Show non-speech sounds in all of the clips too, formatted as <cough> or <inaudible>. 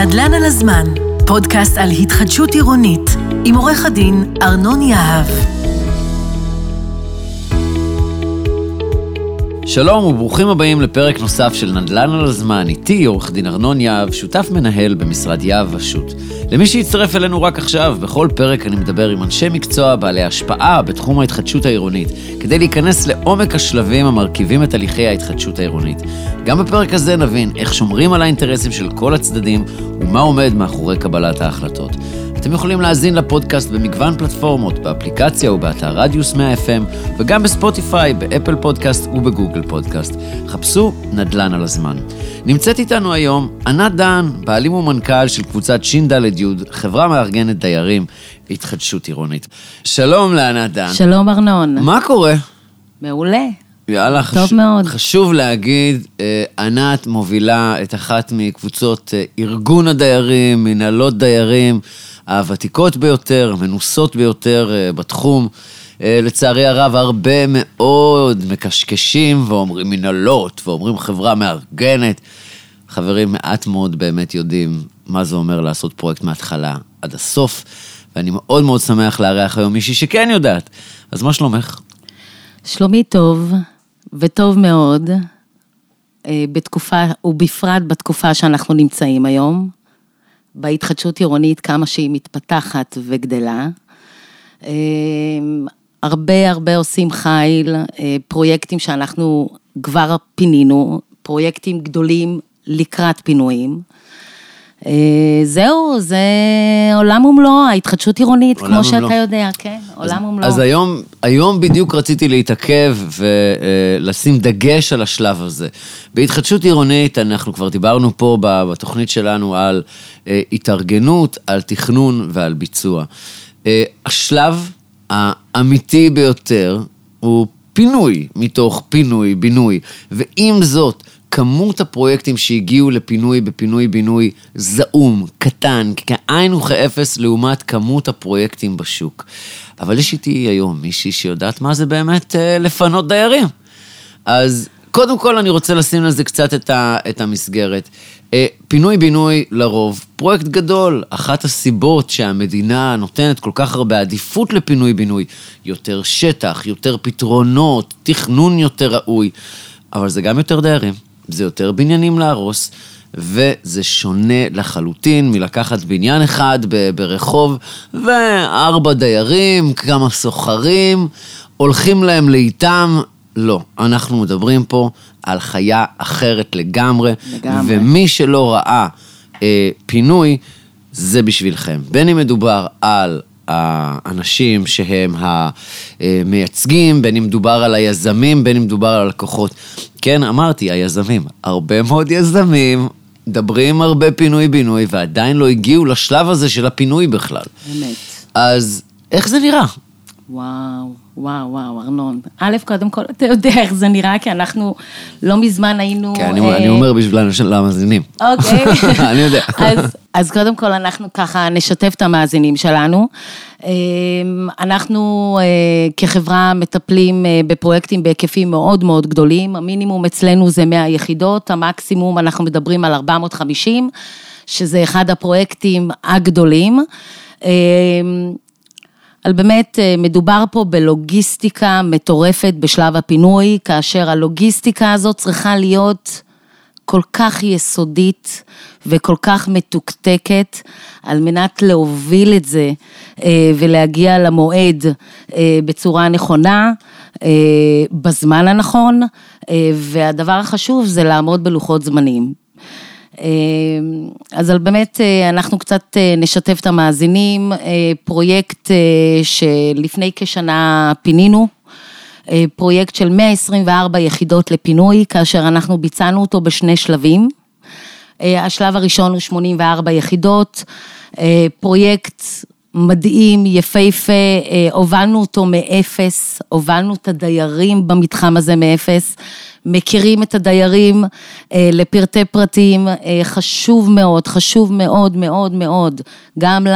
נדל"ן על הזמן, פודקאסט על התחדשות עירונית, עם עורך הדין ארנון יהב. שלום וברוכים הבאים לפרק נוסף של נדל"ן על הזמן, איתי עורך דין ארנון יהב, שותף מנהל במשרד יהב ושות'. למי שהצטרף אלינו רק עכשיו, בכל פרק אני מדבר עם אנשי מקצוע בעלי השפעה בתחום ההתחדשות העירונית, כדי להיכנס לעומק השלבים המרכיבים את הליכי ההתחדשות העירונית. גם בפרק הזה נבין איך שומרים על האינטרסים של כל הצדדים ומה עומד מאחורי קבלת ההחלטות. אתם יכולים להאזין לפודקאסט במגוון פלטפורמות, באפליקציה ובאתר רדיוס 100 FM, וגם בספוטיפיי, באפל פודקאסט ובגוגל פודקאסט. חפשו נדל"ן על הזמן. נמצאת איתנו היום ענת דן, בעלים ומנכ"ל של קבוצת ש"ד-י, חברה מארגנת דיירים, התחדשות עירונית. שלום לענת דן. שלום ארנון. מה קורה? מעולה. יאללה, טוב חש... מאוד. חשוב להגיד, אה, ענת מובילה את אחת מקבוצות אה, ארגון הדיירים, מנהלות דיירים, הוותיקות ביותר, המנוסות ביותר אה, בתחום. אה, לצערי הרב, הרבה מאוד מקשקשים ואומרים מנהלות, ואומרים חברה מארגנת. חברים, מעט מאוד באמת יודעים מה זה אומר לעשות פרויקט מההתחלה עד הסוף, ואני מאוד מאוד שמח לארח היום מישהי שכן יודעת. אז מה שלומך? שלומי טוב, וטוב מאוד, אה, בתקופה, ובפרט בתקופה שאנחנו נמצאים היום, בהתחדשות עירונית, כמה שהיא מתפתחת וגדלה. אה, הרבה הרבה עושים חיל, אה, פרויקטים שאנחנו כבר פינינו, פרויקטים גדולים לקראת פינויים. אה, זהו, זה עולם ומלואו, ההתחדשות עירונית, כמו ומלואו. שאתה יודע, כן, עולם ומלואו. אז היום, היום בדיוק רציתי להתעכב ולשים דגש על השלב הזה. בהתחדשות עירונית, אנחנו כבר דיברנו פה בתוכנית שלנו על אה, התארגנות, על תכנון ועל ביצוע. אה, השלב האמיתי ביותר הוא פינוי, מתוך פינוי, בינוי. ועם זאת, כמות הפרויקטים שהגיעו לפינוי בפינוי-בינוי זעום, קטן, כאין וכאפס לעומת כמות הפרויקטים בשוק. אבל יש איתי היום מישהי שיודעת מה זה באמת אה, לפנות דיירים. אז קודם כל אני רוצה לשים לזה קצת את, ה, את המסגרת. אה, פינוי-בינוי לרוב, פרויקט גדול, אחת הסיבות שהמדינה נותנת כל כך הרבה עדיפות לפינוי-בינוי, יותר שטח, יותר פתרונות, תכנון יותר ראוי, אבל זה גם יותר דיירים, זה יותר בניינים להרוס, וזה שונה לחלוטין מלקחת בניין אחד ב- ברחוב וארבע דיירים, כמה סוחרים, הולכים להם לאיתם. לא, אנחנו מדברים פה על חיה אחרת לגמרי, לגמרי. ומי שלא ראה אה, פינוי, זה בשבילכם. בין אם מדובר על האנשים שהם המייצגים, בין אם מדובר על היזמים, בין אם מדובר על הלקוחות. כן, אמרתי, היזמים. הרבה מאוד יזמים מדברים הרבה פינוי-בינוי, ועדיין לא הגיעו לשלב הזה של הפינוי בכלל. באמת. אז איך זה נראה? וואו, וואו, וואו, ארנון. א', קודם כל, אתה יודע איך זה נראה, כי אנחנו לא מזמן היינו... כן, אני, אה, אני אומר בשביל למאזינים. אוקיי. <laughs> אני יודע. אז, אז קודם כל, אנחנו ככה נשתף את המאזינים שלנו. אה, אנחנו אה, כחברה מטפלים אה, בפרויקטים בהיקפים מאוד מאוד גדולים. המינימום אצלנו זה 100 יחידות, המקסימום אנחנו מדברים על 450, שזה אחד הפרויקטים הגדולים. על באמת, אה, מדובר פה בלוגיסטיקה מטורפת בשלב הפינוי, כאשר הלוגיסטיקה הזאת צריכה להיות כל כך יסודית וכל כך מתוקתקת, על מנת להוביל את זה אה, ולהגיע למועד אה, בצורה נכונה, בזמן הנכון, והדבר החשוב זה לעמוד בלוחות זמנים. אה, אז באמת, אה, אנחנו קצת אה, נשתף את המאזינים, אה, פרויקט שלפני כשנה פינינו, פרויקט של 124 יחידות לפינוי, כאשר אנחנו ביצענו אותו בשני שלבים. השלב הראשון הוא 84 יחידות, פרויקט מדהים, יפהפה, הובלנו אותו מאפס, הובלנו את הדיירים במתחם הזה מאפס, מכירים את הדיירים אה, לפרטי פרטים, אה, חשוב מאוד, חשוב מאוד מאוד מאוד, גם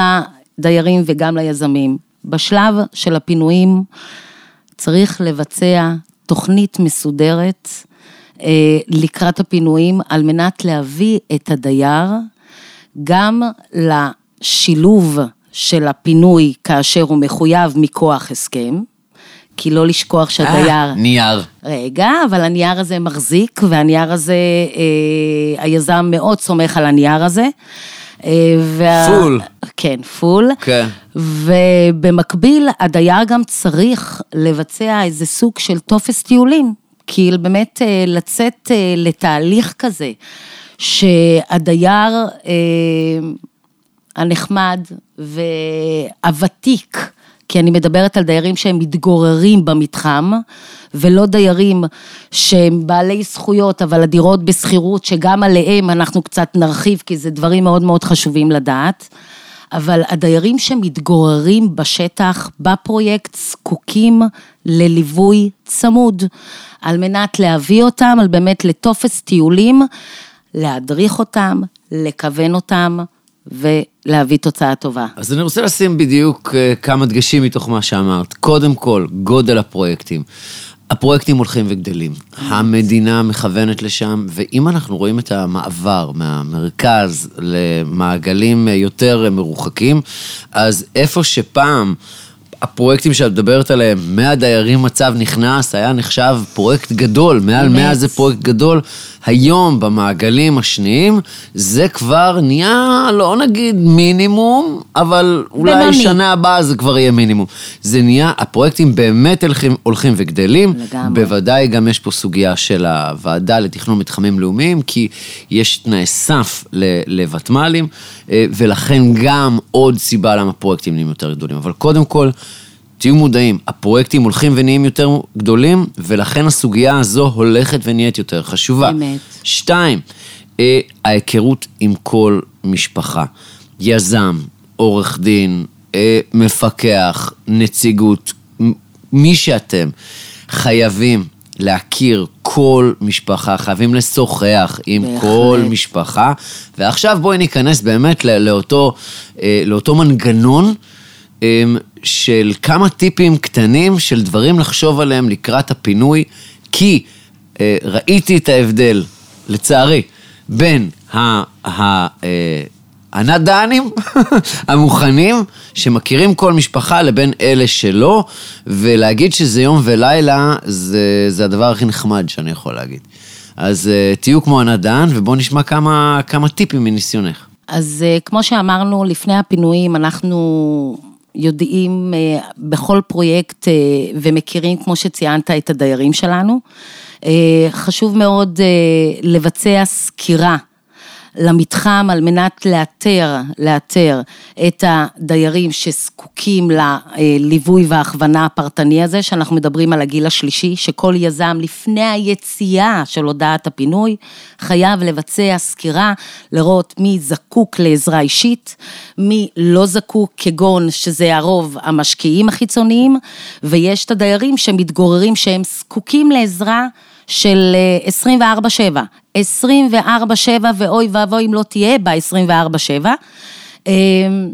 לדיירים וגם ליזמים. בשלב של הפינויים צריך לבצע תוכנית מסודרת אה, לקראת הפינויים על מנת להביא את הדייר גם לשילוב של הפינוי כאשר הוא מחויב מכוח הסכם, כי לא לשכוח שהדייר... אה, נייר. רגע, אבל הנייר הזה מחזיק, והנייר הזה, אה, היזם מאוד סומך על הנייר הזה. אה, וה... פול. כן, פול. כן. ובמקביל, הדייר גם צריך לבצע איזה סוג של טופס טיולים. כי באמת אה, לצאת אה, לתהליך כזה, שהדייר אה, הנחמד והוותיק, כי אני מדברת על דיירים שהם מתגוררים במתחם, ולא דיירים שהם בעלי זכויות, אבל הדירות בשכירות, שגם עליהם אנחנו קצת נרחיב, כי זה דברים מאוד מאוד חשובים לדעת. אבל הדיירים שמתגוררים בשטח, בפרויקט, זקוקים לליווי צמוד, על מנת להביא אותם, על באמת לטופס טיולים, להדריך אותם, לכוון אותם, ולהביא תוצאה טובה. אז אני רוצה לשים בדיוק אה, כמה דגשים מתוך מה שאמרת. קודם כל, גודל הפרויקטים. הפרויקטים הולכים וגדלים, המדינה מכוונת לשם, ואם אנחנו רואים את המעבר מהמרכז למעגלים יותר מרוחקים, אז איפה שפעם הפרויקטים שאת מדברת עליהם, 100 דיירים מצב נכנס, היה נחשב פרויקט גדול, מעל 100 זה פרויקט גדול. היום במעגלים השניים, זה כבר נהיה, לא נגיד מינימום, אבל אולי בינוני. שנה הבאה זה כבר יהיה מינימום. זה נהיה, הפרויקטים באמת הולכים, הולכים וגדלים. לגמרי. בוודאי גם יש פה סוגיה של הוועדה לתכנון מתחמים לאומיים, כי יש תנאי סף לוותמ"לים, אה, ולכן גם עוד סיבה למה פרויקטים נהיים יותר גדולים. אבל קודם כל, תהיו מודעים, הפרויקטים הולכים ונהיים יותר גדולים, ולכן הסוגיה הזו הולכת ונהיית יותר חשובה. אמת. שתיים, אה, ההיכרות עם כל משפחה. יזם, עורך דין, אה, מפקח, נציגות, מי שאתם, חייבים להכיר כל משפחה, חייבים לשוחח עם בהחלט. כל משפחה. ועכשיו בואי ניכנס באמת לאותו, אה, לאותו מנגנון. אמ, של כמה טיפים קטנים של דברים לחשוב עליהם לקראת הפינוי, כי אה, ראיתי את ההבדל, לצערי, בין אה, הנדנים <laughs> המוכנים, שמכירים כל משפחה, לבין אלה שלא, ולהגיד שזה יום ולילה, זה, זה הדבר הכי נחמד שאני יכול להגיד. אז uh, תהיו כמו הנדן, ובואו נשמע כמה, כמה טיפים מניסיונך. אז uh, כמו שאמרנו, לפני הפינויים, אנחנו יודעים אה, בכל פרויקט אה, ומכירים, כמו שציינת, את הדיירים שלנו. אה, חשוב מאוד לבצע סקירה למתחם על מנת לאתר, לאתר את הדיירים שזקוקים לליווי וההכוונה הפרטני הזה, שאנחנו מדברים על הגיל השלישי, שכל יזם לפני היציאה של הודעת הפינוי, חייב לבצע סקירה, לראות מי זקוק לעזרה אישית, מי לא זקוק, כגון שזה הרוב המשקיעים החיצוניים, ויש את הדיירים שמתגוררים שהם זקוקים לעזרה של 24-7, 24-7 ואוי ואבוי אם לא תהיה בה 24-7. אמ,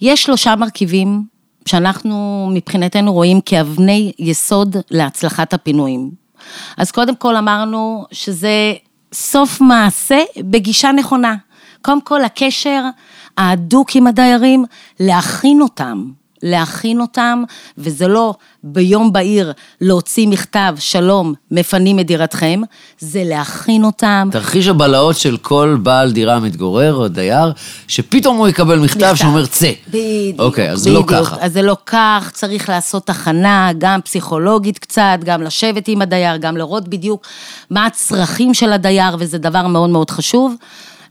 יש שלושה מרכיבים שאנחנו מבחינתנו רואים כאבני יסוד להצלחת הפינויים. אז קודם כל אמרנו שזה סוף מעשה בגישה נכונה. קודם כל הקשר ההדוק עם הדיירים, להכין אותם להכין אותם, וזה לא ביום בהיר להוציא מכתב, שלום, מפנים את דירתכם, זה להכין אותם. תרחיש הבלהות של כל בעל דירה מתגורר או דייר, שפתאום הוא יקבל מכתב, מכתב. שאומר צא. בדיוק. אוקיי, אז בדיוק. זה לא ככה. אז זה לא כך, צריך לעשות הכנה, גם פסיכולוגית קצת, גם לשבת עם הדייר, גם לראות בדיוק מה הצרכים של הדייר, וזה דבר מאוד מאוד חשוב.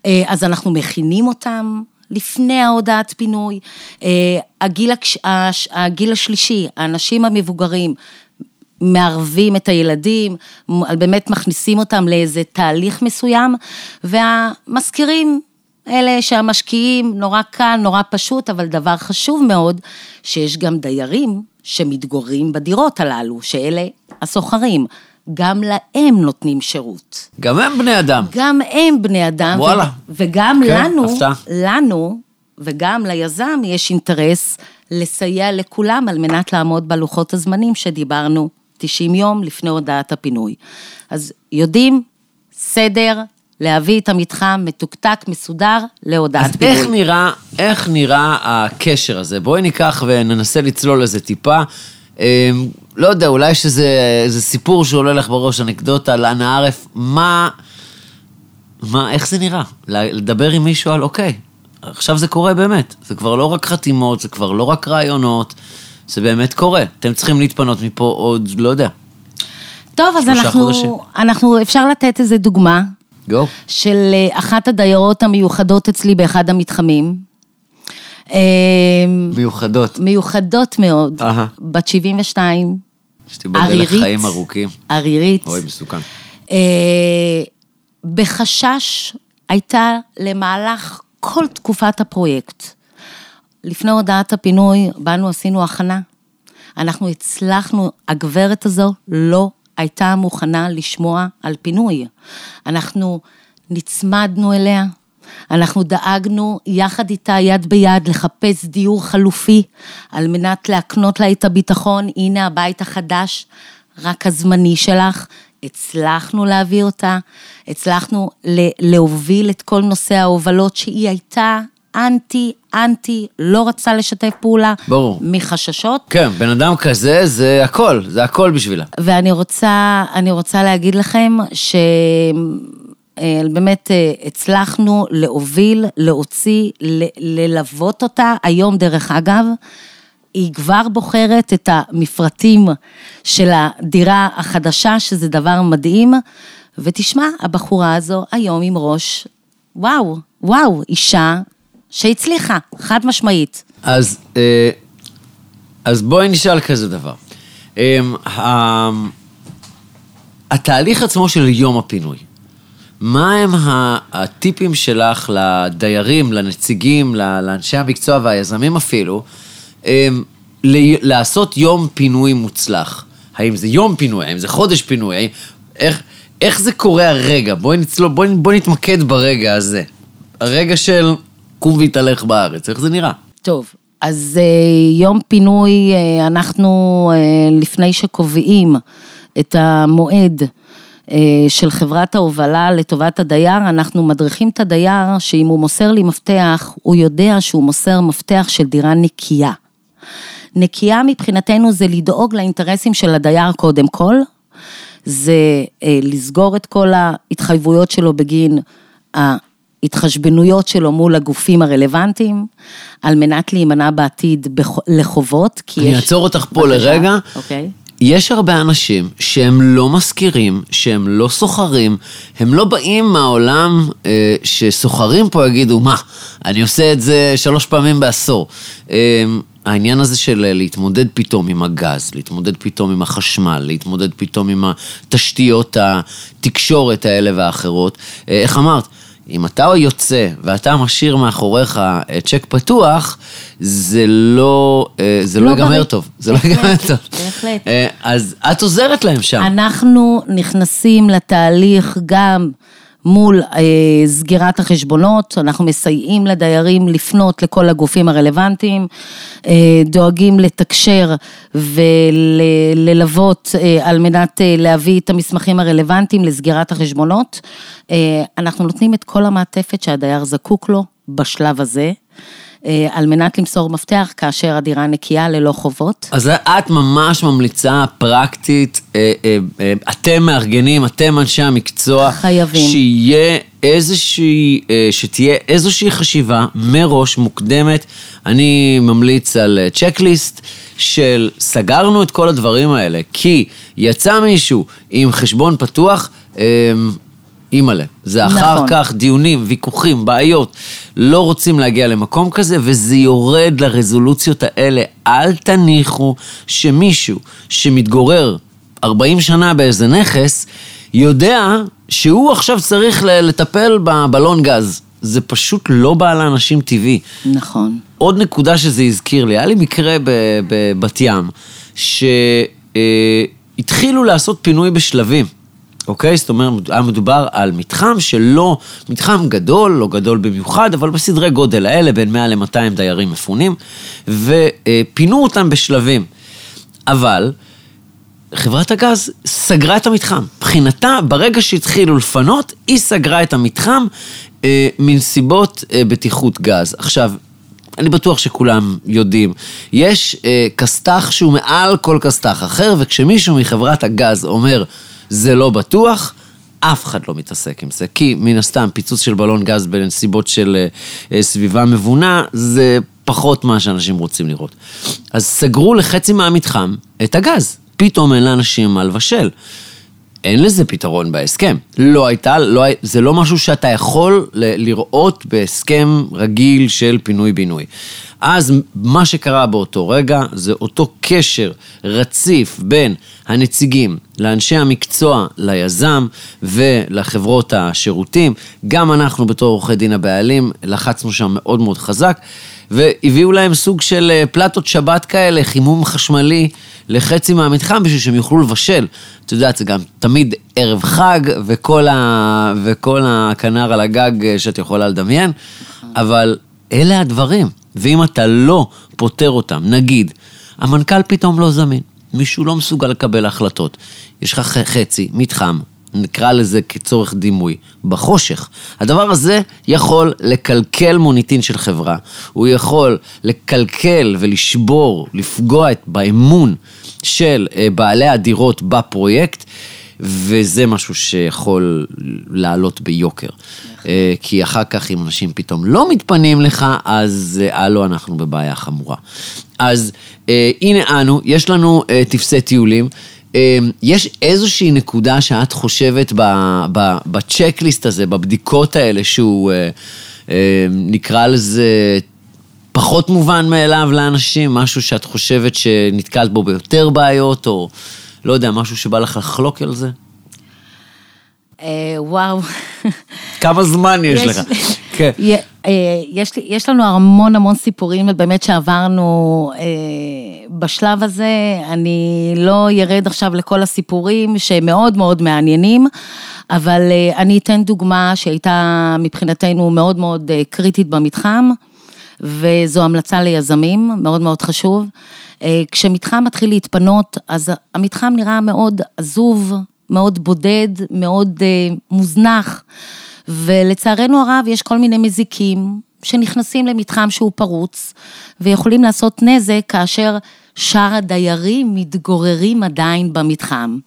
אה, אז אנחנו מכינים אותם, לפני ההודעת פינוי, אה, הגיל, הגיל השלישי, האנשים המבוגרים, מערבים את הילדים, באמת מכניסים אותם לאיזה תהליך מסוים, והמזכירים, אלה שהמשקיעים, נורא קל, נורא פשוט, אבל דבר חשוב מאוד, שיש גם דיירים שמתגוררים בדירות הללו, שאלה הסוחרים. גם להם נותנים שירות. גם הם בני אדם. גם הם בני אדם. וואלה. ו- וגם כן, לנו, הפתעה. לנו, וגם ליזם יש אינטרס לסייע לכולם על מנת לעמוד בלוחות הזמנים שדיברנו 90 יום לפני הודעת הפינוי. אז יודעים, סדר, להביא את המתחם מתוקתק, מסודר, להודעת אז פינוי. איך נראה, איך נראה הקשר הזה? בואי ניקח וננסה לצלול לזה טיפה. לא יודע, אולי איזה סיפור שעולה לך בראש, אנקדוטה, לאנה ערף, מה, מה, איך זה נראה? לדבר עם מישהו על, אוקיי, עכשיו זה קורה באמת. זה כבר לא רק חתימות, זה כבר לא רק רעיונות, זה באמת קורה. אתם צריכים להתפנות מפה עוד, לא יודע. טוב, אז אנחנו, חודשים. אנחנו, אפשר לתת איזה דוגמה גו. של אה, אחת הדיירות המיוחדות אצלי באחד המתחמים. אה, מיוחדות. מיוחדות מאוד, אהה. בת 72, שתיבדל לך ערירית. חיים ארוכים. ערירית. אוי, מסוכן. אה, בחשש הייתה למהלך כל תקופת הפרויקט. לפני הודעת הפינוי, באנו, עשינו הכנה. אנחנו הצלחנו, הגברת הזו לא הייתה מוכנה לשמוע על פינוי. אנחנו נצמדנו אליה, אנחנו דאגנו יחד איתה, יד ביד, לחפש דיור חלופי, על מנת להקנות לה את הביטחון, הנה הבית החדש, רק הזמני שלך. הצלחנו להביא אותה, הצלחנו להוביל את כל נושא ההובלות, שהיא הייתה אנטי, אנטי, לא רצה לשתף פעולה. ברור. מחששות. כן, בן אדם כזה זה הכל, זה הכל בשבילה. ואני רוצה, אני רוצה להגיד לכם שבאמת הצלחנו להוביל, להוציא, ללוות אותה. היום, דרך אגב, היא כבר בוחרת את המפרטים של הדירה החדשה, שזה דבר מדהים. ותשמע, הבחורה הזו היום עם ראש, וואו, וואו, אישה שהצליחה, חד משמעית. אז, אה, אז בואי נשאל כזה דבר. אה, ה- התהליך עצמו של יום הפינוי, מה הם הטיפים שלך לדיירים, לנציגים, לאנשי המקצוע והיזמים אפילו, ל- לעשות יום פינוי מוצלח? האם זה יום פינוי? האם זה חודש פינוי? איך, איך זה קורה הרגע? בואי נצלול, בואי, בואי נתמקד ברגע הזה. הרגע של קום והתהלך בארץ, איך זה נראה? טוב, אז אה, יום פינוי, אה, אנחנו אה, לפני שקובעים את המועד של חברת ההובלה לטובת הדייר, אנחנו מדריכים את הדייר שאם הוא מוסר לי מפתח, הוא יודע שהוא מוסר מפתח של דירה נקייה. נקייה מבחינתנו זה לדאוג לאינטרסים של הדייר קודם כל, זה אה, לסגור את כל ההתחייבויות שלו בגין ההתחשבנויות שלו מול הגופים הרלוונטיים, על מנת להימנע בעתיד בח- לחובות, כי יש... אני אעצור אותך פה בבקשה. לרגע. אוקיי. יש הרבה אנשים שהם לא משכירים, שהם לא סוחרים, הם לא באים מהעולם אה, שסוחרים פה יגידו, מה, אני עושה את זה שלוש פעמים בעשור. אה, העניין הזה של אה, להתמודד פתאום עם הגז, להתמודד פתאום עם החשמל, להתמודד פתאום עם התשתיות התקשורת האלה והאחרות, אה, איך אמרת? אם אתה יוצא ואתה משאיר מאחוריך אה, צ'ק פתוח, זה לא, אה, זה לא לא ייגמר. טוב. זה לא ייגמר טוב. בהחלט. אה, אז את עוזרת להם שם. אנחנו נכנסים לתהליך גם מול אה, סגירת החשבונות, אנחנו מסייעים לדיירים לפנות לכל הגופים הרלוונטיים, אה, דואגים לתקשר וללוות אה, על מנת אה, להביא את המסמכים הרלוונטיים לסגירת החשבונות. אה, אנחנו נותנים את כל המעטפת שהדייר זקוק לו בשלב הזה. אה, על מנת למסור מפתח כאשר הדירה נקייה ללא חובות. אז את ממש ממליצה פרקטית, אה, אה, אתם מארגנים, אתם אנשי המקצוע, חייבים. שיהיה איזושהי, שתהיה איזושהי חשיבה מראש מוקדמת. אני ממליץ על צ'קליסט של סגרנו את כל הדברים האלה, כי יצא מישהו עם חשבון פתוח, אה, אימא'לה. זה אחר נכון. כך דיונים, ויכוחים, בעיות. לא רוצים להגיע למקום כזה, וזה יורד לרזולוציות האלה. אל תניחו שמישהו שמתגורר 40 שנה באיזה נכס, יודע שהוא עכשיו צריך לטפל בבלון גז. זה פשוט לא בא לאנשים טבעי. נכון. עוד נקודה שזה הזכיר לי, היה לי מקרה בבת ים, שהתחילו לעשות פינוי בשלבים, אוקיי? זאת אומרת, היה מדובר על מתחם שלא, מתחם גדול, לא גדול במיוחד, אבל בסדרי גודל האלה, בין 100 ל-200 דיירים מפונים, ופינו אותם בשלבים. אבל חברת הגז סגרה את המתחם. מבחינתה, ברגע שהתחילו לפנות, היא סגרה את המתחם אה, מנסיבות אה, בטיחות גז. עכשיו, אני בטוח שכולם יודעים, יש אה, כסת"ח שהוא מעל כל כסת"ח אחר, וכשמישהו מחברת הגז אומר, זה לא בטוח, אף אחד לא מתעסק עם זה, כי מן הסתם פיצוץ של בלון גז בנסיבות של אה, אה, סביבה מבונה, זה פחות מה שאנשים רוצים לראות. אז סגרו לחצי מהמתחם את הגז, פתאום אין לאנשים מה לבשל. אין לזה פתרון בהסכם. לא הייתה, לא, זה לא משהו שאתה יכול ל- לראות בהסכם רגיל של פינוי-בינוי. אז מה שקרה באותו רגע זה אותו קשר רציף בין הנציגים לאנשי המקצוע, ליזם ולחברות השירותים. גם אנחנו בתור עורכי דין הבעלים לחצנו שם מאוד מאוד חזק. והביאו להם סוג של אה, פלטות שבת כאלה, חימום חשמלי לחצי מהמתחם בשביל שהם יוכלו לבשל. את יודעת, זה גם תמיד ערב חג וכל, ה... וכל הכנר על הגג אה, שאת יכולה לדמיין, אבל אלה הדברים. ואם אתה לא פותר אותם, נגיד, המנכ"ל פתאום לא זמין, מישהו לא מסוגל לקבל החלטות, יש לך חצי, מתחם, נקרא לזה כצורך דימוי, בחושך. הדבר הזה יכול לקלקל מוניטין של חברה. הוא יכול לקלקל ולשבור, לפגוע באמון של אה, בעלי הדירות בפרויקט. וזה משהו שיכול לעלות ביוקר. אה, כי אחר כך, אם אנשים פתאום לא מתפנים לך, אז אה, הלו, אנחנו בבעיה חמורה. אז הנה אנו, יש לנו טפסי טיולים. יש איזושהי נקודה שאת חושבת בצ'קליסט הזה, בבדיקות האלה, שהוא אה, אה, נקרא לזה פחות מובן מאליו לאנשים, משהו שאת חושבת שנתקלת בו ביותר בעיות, או לא יודע, משהו שבא לך לחלוק על זה? אה, וואו. כמה זמן יש לך? <laughs> כן. אה, יש, יש לנו המון המון סיפורים באמת שעברנו אה, בשלב הזה, אני לא ירד עכשיו לכל הסיפורים שהם מאוד מאוד מעניינים, אבל אני אתן דוגמה שהייתה מבחינתנו מאוד מאוד קריטית במתחם, וזו המלצה ליזמים, מאוד מאוד חשוב. כשמתחם מתחיל להתפנות, אז המתחם נראה מאוד עזוב, מאוד בודד, מאוד אה, מוזנח, ולצערנו הרב יש כל מיני מזיקים שנכנסים למתחם שהוא פרוץ, ויכולים לעשות נזק כאשר שאר הדיירים מתגוררים עדיין במתחם.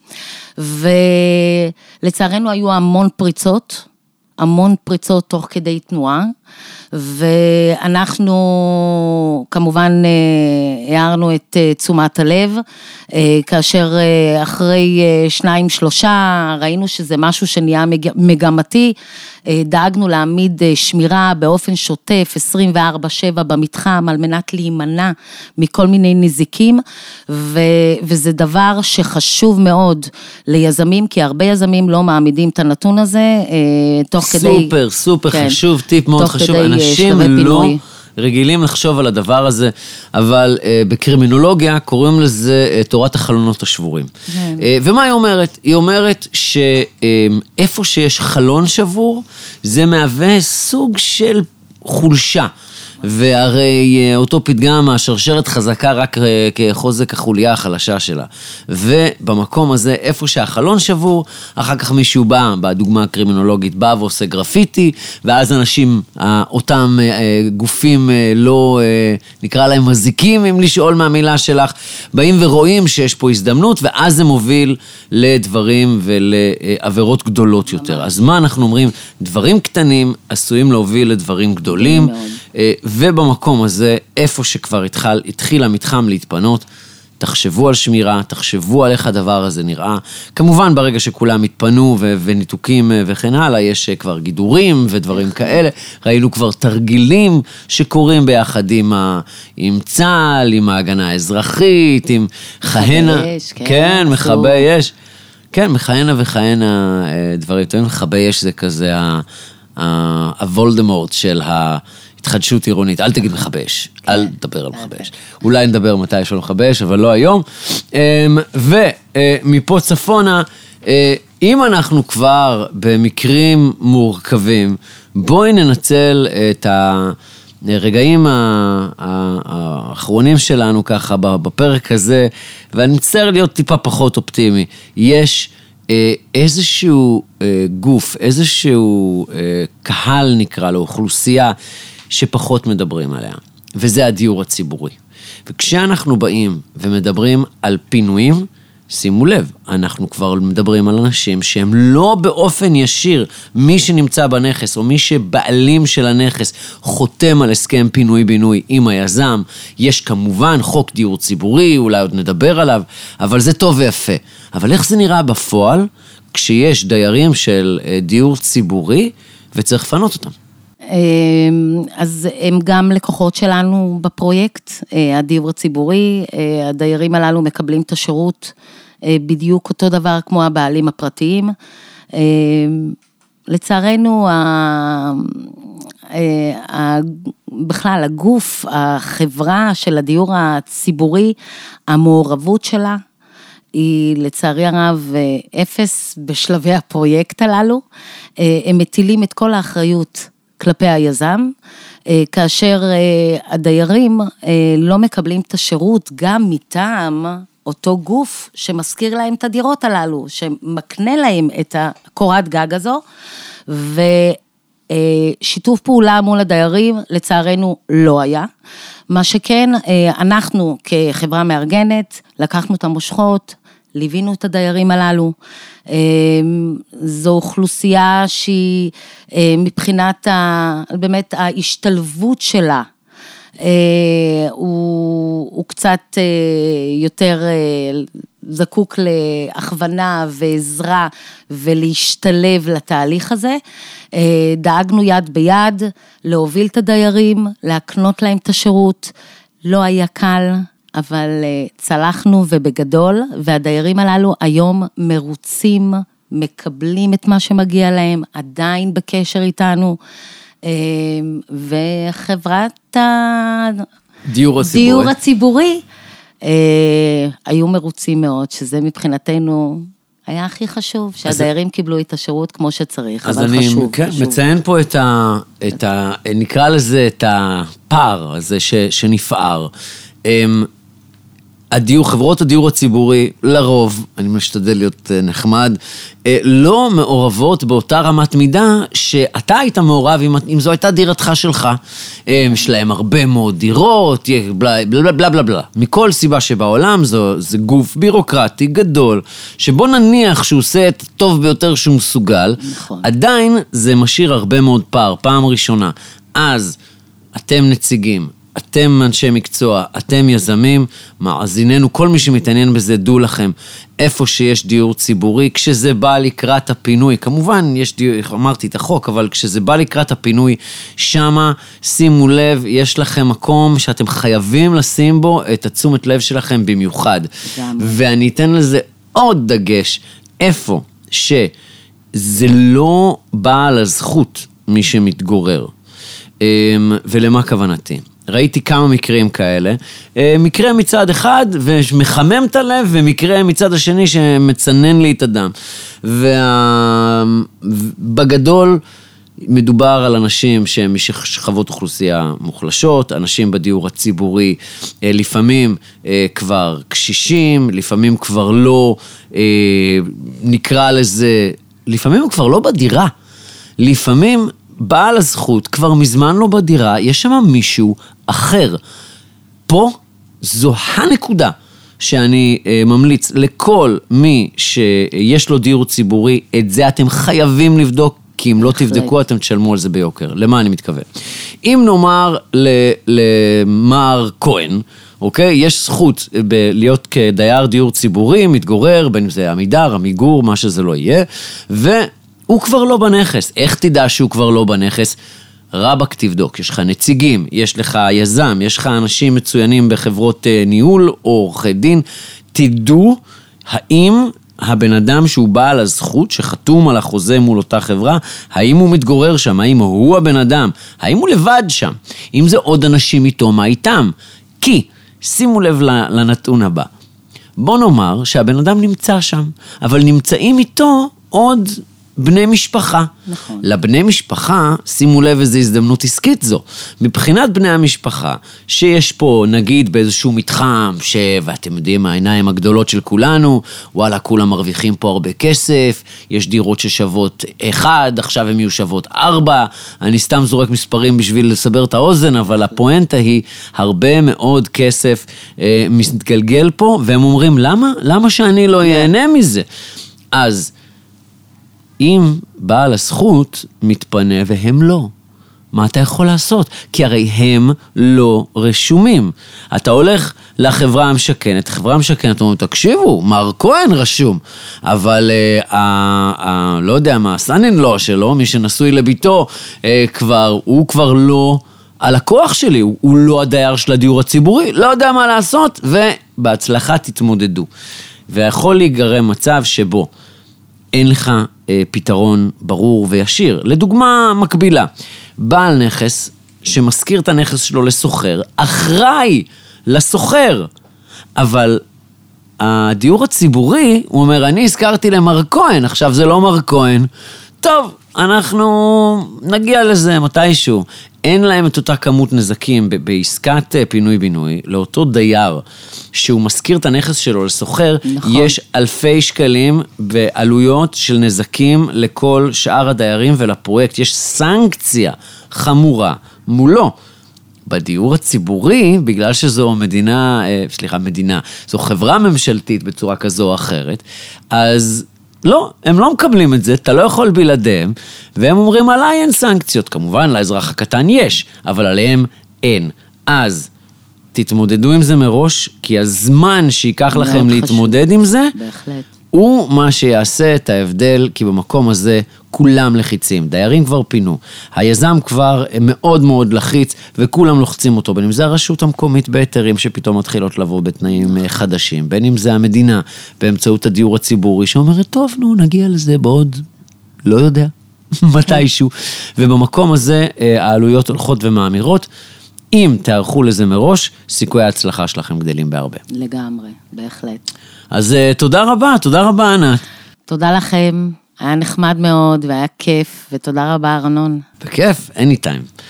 ולצערנו היו המון פריצות, המון פריצות תוך כדי תנועה, ואנחנו כמובן אה, הערנו את אה, תשומת הלב, אה, כאשר אחרי שניים שלושה ראינו שזה משהו שנהיה מגמתי, דאגנו להעמיד שמירה באופן שוטף 24/7 במתחם על מנת להימנע מכל מיני נזיקים, ו, וזה דבר שחשוב מאוד ליזמים, כי הרבה יזמים לא מעמידים את הנתון הזה, תוך סופר, כדי... סופר, סופר כן, חשוב, טיפ מאוד חשוב. כדי אנשים לא רגילים לחשוב על הדבר הזה, אבל uh, בקרימינולוגיה קוראים לזה uh, תורת החלונות השבורים. Uh, ומה היא אומרת? היא אומרת שאיפה uh, שיש חלון שבור, זה מהווה סוג של חולשה. והרי אה, אותו פתגם, השרשרת חזקה רק אה, כחוזק החוליה החלשה שלה. ובמקום הזה, איפה שהחלון שבור, אחר כך מישהו בא, בדוגמה הקרימינולוגית, בא ועושה גרפיטי, ואז אנשים, אותם אה, גופים לא, נקרא להם מזיקים, אם לשאול מהמילה שלך, באים ורואים שיש פה הזדמנות, ואז זה מוביל לדברים ולעבירות גדולות יותר. אז מה אנחנו אומרים? דברים קטנים עשויים להוביל לדברים גדולים. ובמקום הזה, איפה שכבר התחל, התחיל המתחם להתפנות, תחשבו על שמירה, תחשבו על איך הדבר הזה נראה. כמובן, ברגע שכולם התפנו ו- וניתוקים אה, וכן הלאה, יש אה, כבר גידורים ודברים כאלה. ראינו כבר תרגילים שקורים ביחד עם, ה- עם צה"ל, עם ההגנה האזרחית, עם כהנה... אש, כן. כן, מכבי אש. כן, מכהנה וכהנה אה, דברים טובים. מכבי אש זה כזה הוולדמורט של ה... התחדשות עירונית, אל תגיד מכבי אש, אל תדבר על מכבי אש. אולי נדבר מתי יש מכבי אש, אבל לא היום. אמ, ומפה צפונה, אה, אם אנחנו כבר במקרים מורכבים, בואי ננצל את הרגעים האחרונים שלנו ככה בפרק הזה, ואני מצטער להיות טיפה פחות אופטימי. יש אה, איזשהו אה, גוף, איזשהו קהל נקרא לו, אוכלוסייה שפחות מדברים עליה, וזה הדיור הציבורי. וכשאנחנו באים ומדברים על פינויים, שימו לב, אנחנו כבר מדברים על אנשים שהם לא באופן ישיר, מי שנמצא בנכס או מי שבעלים של הנכס חותם על הסכם פינוי-בינוי עם היזם. יש כמובן חוק דיור ציבורי, אולי עוד נדבר עליו, אבל זה טוב ויפה. אבל איך זה נראה בפועל כשיש דיירים של אה, דיור ציבורי וצריך לפנות אותם? אמ, אז הם גם לקוחות שלנו בפרויקט, אה, הדיור הציבורי, אה, הדיירים הללו מקבלים את השירות אה, בדיוק אותו דבר כמו הבעלים הפרטיים. לצערנו, בכלל הגוף, החברה של הדיור הציבורי, המעורבות שלה, היא לצערי הרב אפס בשלבי הפרויקט הללו. הם מטילים את כל האחריות כלפי היזם, אה, כאשר אה, הדיירים אה, לא מקבלים את השירות גם מטעם אותו גוף שמשכיר להם את הדירות הללו, שמקנה להם את הקורת גג הזו, ושיתוף פעולה מול הדיירים לצערנו לא היה. מה שכן, אנחנו כחברה מארגנת, לקחנו את המושכות, ליווינו את הדיירים הללו. אמ, זו אוכלוסייה שהיא אה, מבחינת ה, באמת ההשתלבות שלה, אה, הוא, הוא קצת אה, יותר זקוק להכוונה ועזרה ולהשתלב לתהליך הזה. דאגנו יד ביד להוביל את הדיירים, להקנות להם את השירות. לא היה קל, אבל אה, צלחנו ובגדול, והדיירים הללו היום מרוצים, מקבלים את מה שמגיע להם, עדיין בקשר איתנו, אה, וחברת הדיור הציבורי, הציבורי אה, היו מרוצים מאוד, שזה מבחינתנו היה הכי חשוב, שהדיירים קיבלו את השירות כמו שצריך, אבל חשוב. אז כן, אני מציין פה את ה, את ה... נקרא לזה את הפער הזה ש, שנפער. הדיור, חברות הדיור הציבורי, לרוב, אני משתדל להיות אה, נחמד, אה, לא מעורבות באותה רמת מידה שאתה היית מעורב אם, אם זו הייתה דירתך שלך. אה, יש להם הרבה מאוד דירות, בלה בלה בלה בלה בלה. מכל סיבה שבעולם זו, זה גוף בירוקרטי גדול, שבוא נניח שהוא עושה את הטוב ביותר שהוא מסוגל, נכון. עדיין זה משאיר הרבה מאוד פער, פעם ראשונה. אז אתם נציגים, אתם אנשי מקצוע, אתם יזמים, מאזיננו, כל מי שמתעניין בזה, דעו לכם, איפה שיש דיור ציבורי, כשזה בא לקראת הפינוי, כמובן, יש דיור, אמרתי את החוק, אבל כשזה בא לקראת הפינוי, שמה, שימו לב, יש לכם מקום שאתם חייבים לשים בו את התשומת לב שלכם במיוחד. גם. ואני אתן לזה עוד דגש, איפה שזה לא בעל הזכות, מי שמתגורר. אמ, ולמה כוונתי? ראיתי כמה מקרים כאלה. אה, מקרה מצד אחד ומחמם את הלב, ומקרה מצד השני שמצנן לי את הדם. ובגדול... מדובר על אנשים שהם משכבות אוכלוסייה מוחלשות, אנשים בדיור הציבורי, אה, לפעמים אה, כבר קשישים, לפעמים כבר לא, נקרא לזה, לפעמים הם כבר לא בדירה. לפעמים בעל הזכות כבר מזמן לא בדירה, יש שם מישהו אחר. פה זו הנקודה שאני אה, ממליץ לכל מי שיש לו דיור ציבורי, את זה אתם חייבים לבדוק. כי אם לא תבדקו, אתם תשלמו על זה ביוקר. למה אני מתכוון? אם נאמר למר כהן, אוקיי? יש זכות ב- להיות כדייר דיור ציבורי, מתגורר, בין אם זה עמידר, עמיגור, מה שזה לא יהיה, והוא כבר לא בנכס. איך תדע שהוא כבר לא בנכס? רבאק תבדוק, יש לך נציגים, יש לך יזם, יש לך אנשים מצוינים בחברות אה, ניהול או עורכי דין, תדעו האם הבן אדם שהוא בעל הזכות, שחתום על החוזה מול אותה חברה, האם הוא מתגורר שם, האם הוא הבן אדם, האם הוא לבד שם, אם זה עוד אנשים איתו, מה איתם? כי, שימו לב לנתון הבא, בוא נאמר שהבן אדם נמצא שם, אבל נמצאים איתו עוד בני משפחה. נכון. לבני משפחה, שימו לב איזו הזדמנות עסקית זו. מבחינת בני המשפחה, שיש פה, נגיד, באיזשהו מתחם, ש... ואתם יודעים, העיניים הגדולות של כולנו, וואלה, כולם מרוויחים פה הרבה כסף, יש דירות ששוות אחד, עכשיו הן יהיו שוות ארבע, אני סתם זורק מספרים בשביל לסבר את האוזן, אבל הפואנטה היא, הרבה מאוד כסף אה, מתגלגל פה, והם אומרים, למה? למה שאני לא ייהנה מזה? אז... אם בעל הזכות מתפנה והם לא, מה אתה יכול לעשות? כי הרי הם לא רשומים. אתה הולך לחברה המשכנת, החברה המשכנת אומרת, תקשיבו, מר כהן רשום, אבל אה, ה, ה, לא יודע מה, הסנין לא שלו, מי שנשוי לביתו, אה, כבר, הוא כבר לא הלקוח שלי, הוא, הוא לא הדייר של הדיור הציבורי, לא יודע מה לעשות, ובהצלחה תתמודדו. ויכול להיגרם מצב שבו אין לך אה, פתרון ברור וישיר. לדוגמה מקבילה, בעל נכס שמשכיר את הנכס שלו לסוחר, אחראי לסוחר, אבל הדיור הציבורי, הוא אומר, אני הזכרתי למר כהן, עכשיו זה לא מר כהן. טוב, אנחנו נגיע לזה מתישהו. אין להם את אותה כמות נזקים בעסקת אה, פינוי-בינוי, לאותו דייר שהוא משכיר את הנכס שלו לסוחר, נכון. יש אלפי שקלים בעלויות של נזקים לכל שאר הדיירים ולפרויקט. יש סנקציה חמורה מולו. בדיור הציבורי, בגלל שזו מדינה, אה, סליחה, מדינה, זו חברה ממשלתית בצורה כזו או אחרת, אז לא, הם לא מקבלים את זה, אתה לא יכול בלעדיהם, והם אומרים עליי אין סנקציות. כמובן, לאזרח הקטן יש, אבל עליהם אין. אז תתמודדו עם זה מראש, כי הזמן שייקח לכם להתמודד עם זה, בהחלט. הוא מה שיעשה את ההבדל, כי במקום הזה כולם לחיצים. דיירים כבר פינו, היזם כבר מאוד מאוד לחיץ, וכולם לוחצים אותו, בין אם זה הרשות המקומית בהיתרים שפתאום מתחילות לבוא בתנאים אה, חדשים, בין אם זה המדינה באמצעות הדיור הציבורי, שאומרת, טוב, נו, נגיע לזה בעוד, לא יודע, <laughs> מתישהו. ובמקום הזה אה, העלויות הולכות ומאמירות. אם תיערכו לזה מראש, סיכויי ההצלחה שלכם גדלים בהרבה. לגמרי, בהחלט. אז uh, תודה רבה, תודה רבה, ענת. תודה לכם, היה נחמד מאוד והיה כיף, ותודה רבה, ארנון. בכיף, anytime.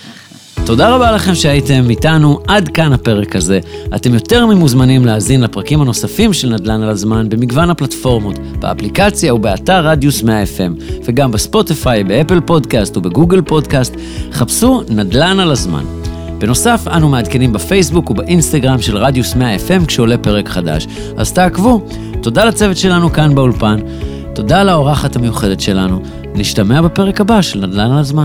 תודה רבה לכם שהייתם איתנו, עד כאן הפרק הזה. אתם יותר ממוזמנים להאזין לפרקים הנוספים של נדל"ן על הזמן במגוון הפלטפורמות, באפליקציה ובאתר רדיוס 100 FM, וגם בספוטיפיי, באפל פודקאסט ובגוגל פודקאסט. חפשו נדל"ן על הזמן. בנוסף, אנו מעדכנים בפייסבוק ובאינסטגרם של רדיוס 100 FM כשעולה פרק חדש. אז תעקבו. תודה לצוות שלנו כאן באולפן, תודה לאורחת המיוחדת שלנו. נשתמע בפרק הבא של נדל"ן על הזמן.